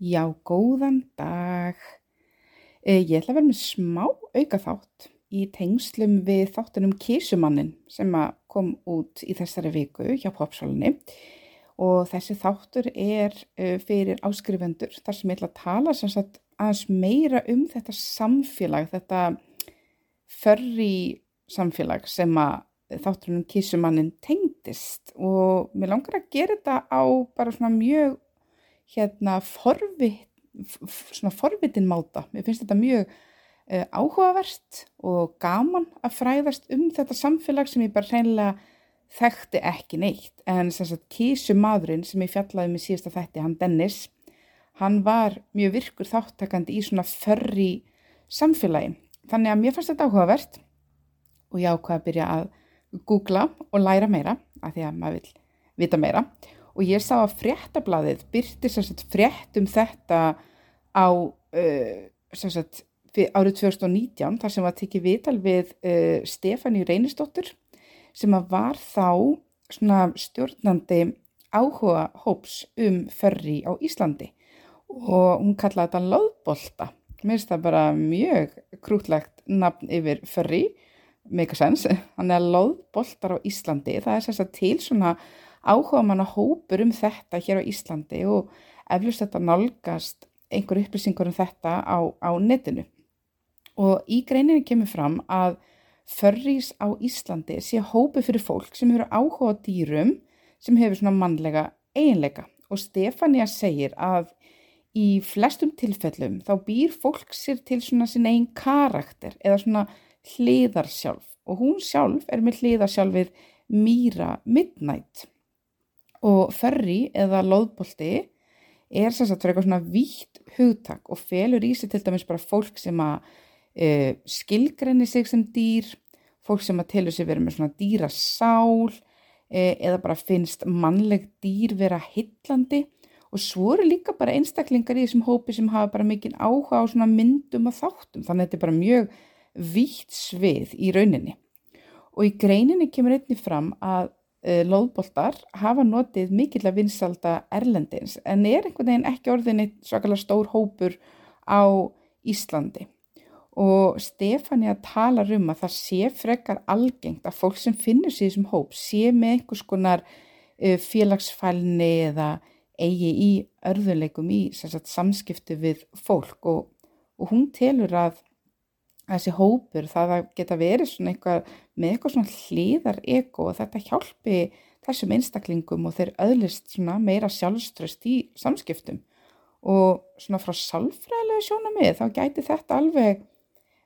Já, góðan dag. Eh, Ég ætla að vera með smá auka þátt í tengslum við þáttunum Kísumannin sem kom út í þessari viku hjá Popsálinni og þessi þáttur er eh, fyrir áskrifendur þar sem ég ætla að tala sem sagt aðeins meira um þetta samfélag, þetta förri samfélag sem að þáttunum Kísumannin tengdist og mér langar að gera þetta á bara svona mjög hérna forvit, svona forvitin máta. Mér finnst þetta mjög uh, áhugavert og gaman að fræðast um þetta samfélag sem ég bara hreinlega þekkti ekki neitt. En sem sagt kísu maðurinn sem ég fjallaði með síðasta þætti, hann Dennis, hann var mjög virkur þáttakandi í svona förri samfélagi. Þannig að mér fannst þetta áhugavert og ég ákvað að byrja að googla og læra meira af því að maður vil vita meira og ég sá að fréttablaðið byrti sagt frétt um þetta á uh, sagt árið 2019 þar sem var tekið vital við uh, Stefáni Reynisdóttur sem var þá stjórnandi áhuga hóps um förri á Íslandi og hún kallaði þetta loðbolta. Mér finnst það bara mjög krútlegt nafn yfir a sense, hann er loðboltar á Íslandi. Það er sérst að til svona áhuga manna hópur um þetta hér á Íslandi og eflust þetta nálgast einhver upplýsingur um þetta á, á netinu. Og í greininni kemur fram að förrís á Íslandi sé hópi fyrir fólk sem hefur áhuga á dýrum sem hefur svona mannlega eiginleika. Og Stefania segir að í flestum tilfellum þá býr fólk sér til svona sin eigin karakter eða svona hliðarsjálf og hún sjálf er með hliðarsjálfið Mýra Midnight og förri eða loðbolti er sem sagt fyrir eitthvað svona vítt hugtak og felur í sig til dæmis bara fólk sem að uh, skilgrenni sig sem dýr, fólk sem að telur sig vera með svona dýrasál uh, eða bara finnst mannleg dýr vera hillandi og svo eru líka bara einstaklingar í þessum hópi sem hafa bara mikinn áhuga á svona myndum og þáttum. Þannig að þetta er bara mjög vítt svið í rauninni. Og í greininni kemur einnig fram að uh, loðboltar hafa notið mikill að vinsalda erlendins en er einhvern veginn ekki orðin eitt svakalega stór hópur á Íslandi? Og Stefania talar um að það sé frekar algengt að fólk sem finnur sér þessum hóp sé með einhvers konar uh, félagsfælni eða eigi í örðuleikum í sem sagt, samskipti við fólk. Og, og hún telur að þessi hópur það að geta verið svona eitthvað með eitthvað svona hlýðar ego og þetta hjálpi þessum einstaklingum og þeir öðlist svona meira sjálfströst í samskiptum. Og svona frá sálfræðilega sjónamið þá gæti þetta alveg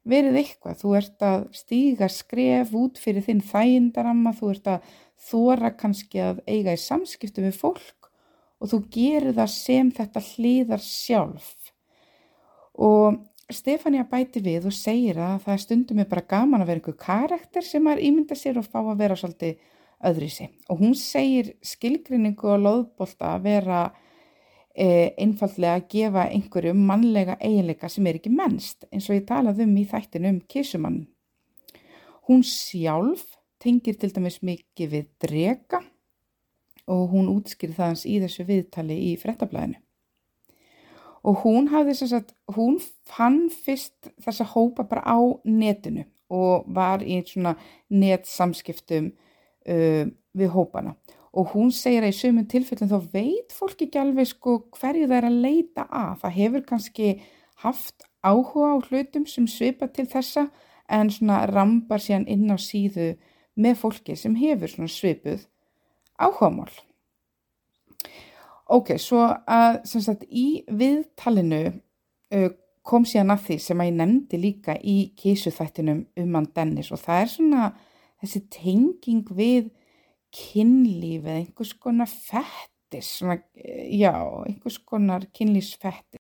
verið eitthvað, þú ert að stíga skref út fyrir þinn þægindaramma, þú ert að þóra kannski að eiga í samskiptum við fólk og þú gerir það sem þetta hlýðar sjálf. Og Stefania bæti við og segir að það stundum er bara gaman að vera einhver karakter sem maður ímynda sér og fá að vera svolítið sig og hún segir skilgrinningu og loðbolta að vera e, einfallega að gefa einhverju mannlega eiginleika sem er ekki mennst eins og ég talaði um í þættinu um kísumann. Hún sjálf tengir til dæmis mikið við drega og hún útskýri það hans í þessu viðtali í frettablaðinu. Og hún hafði sem sagt, hún fann fyrst þessa hópa bara á netinu og var í svona netsamskiptum uh, við hópana. Og hún segir að í sömum tilfellum þá veit fólk ekki alveg sko hverju það er að leita að. Það hefur kannski haft áhuga á hlutum sem svipa til þessa en svona rambar síðan inn á síðu með fólki sem hefur svona svipuð áhugamál. Ok, svo að sem sagt í viðtalinu uh, kom síðan að því sem að ég nefndi líka í kísuþættinum um hann Dennis og það er svona þessi tenging við kynlíf eða einhvers konar fettis, svona, eh, já, einhvers konar kynlífsfettis.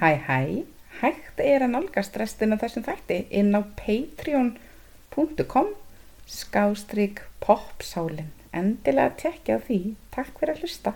Hæ, hæ, hægt er að nálgast restina þessum þætti inn á patreon.com skástrík popsálin. Endilega tekja því. Takk fyrir að hlusta.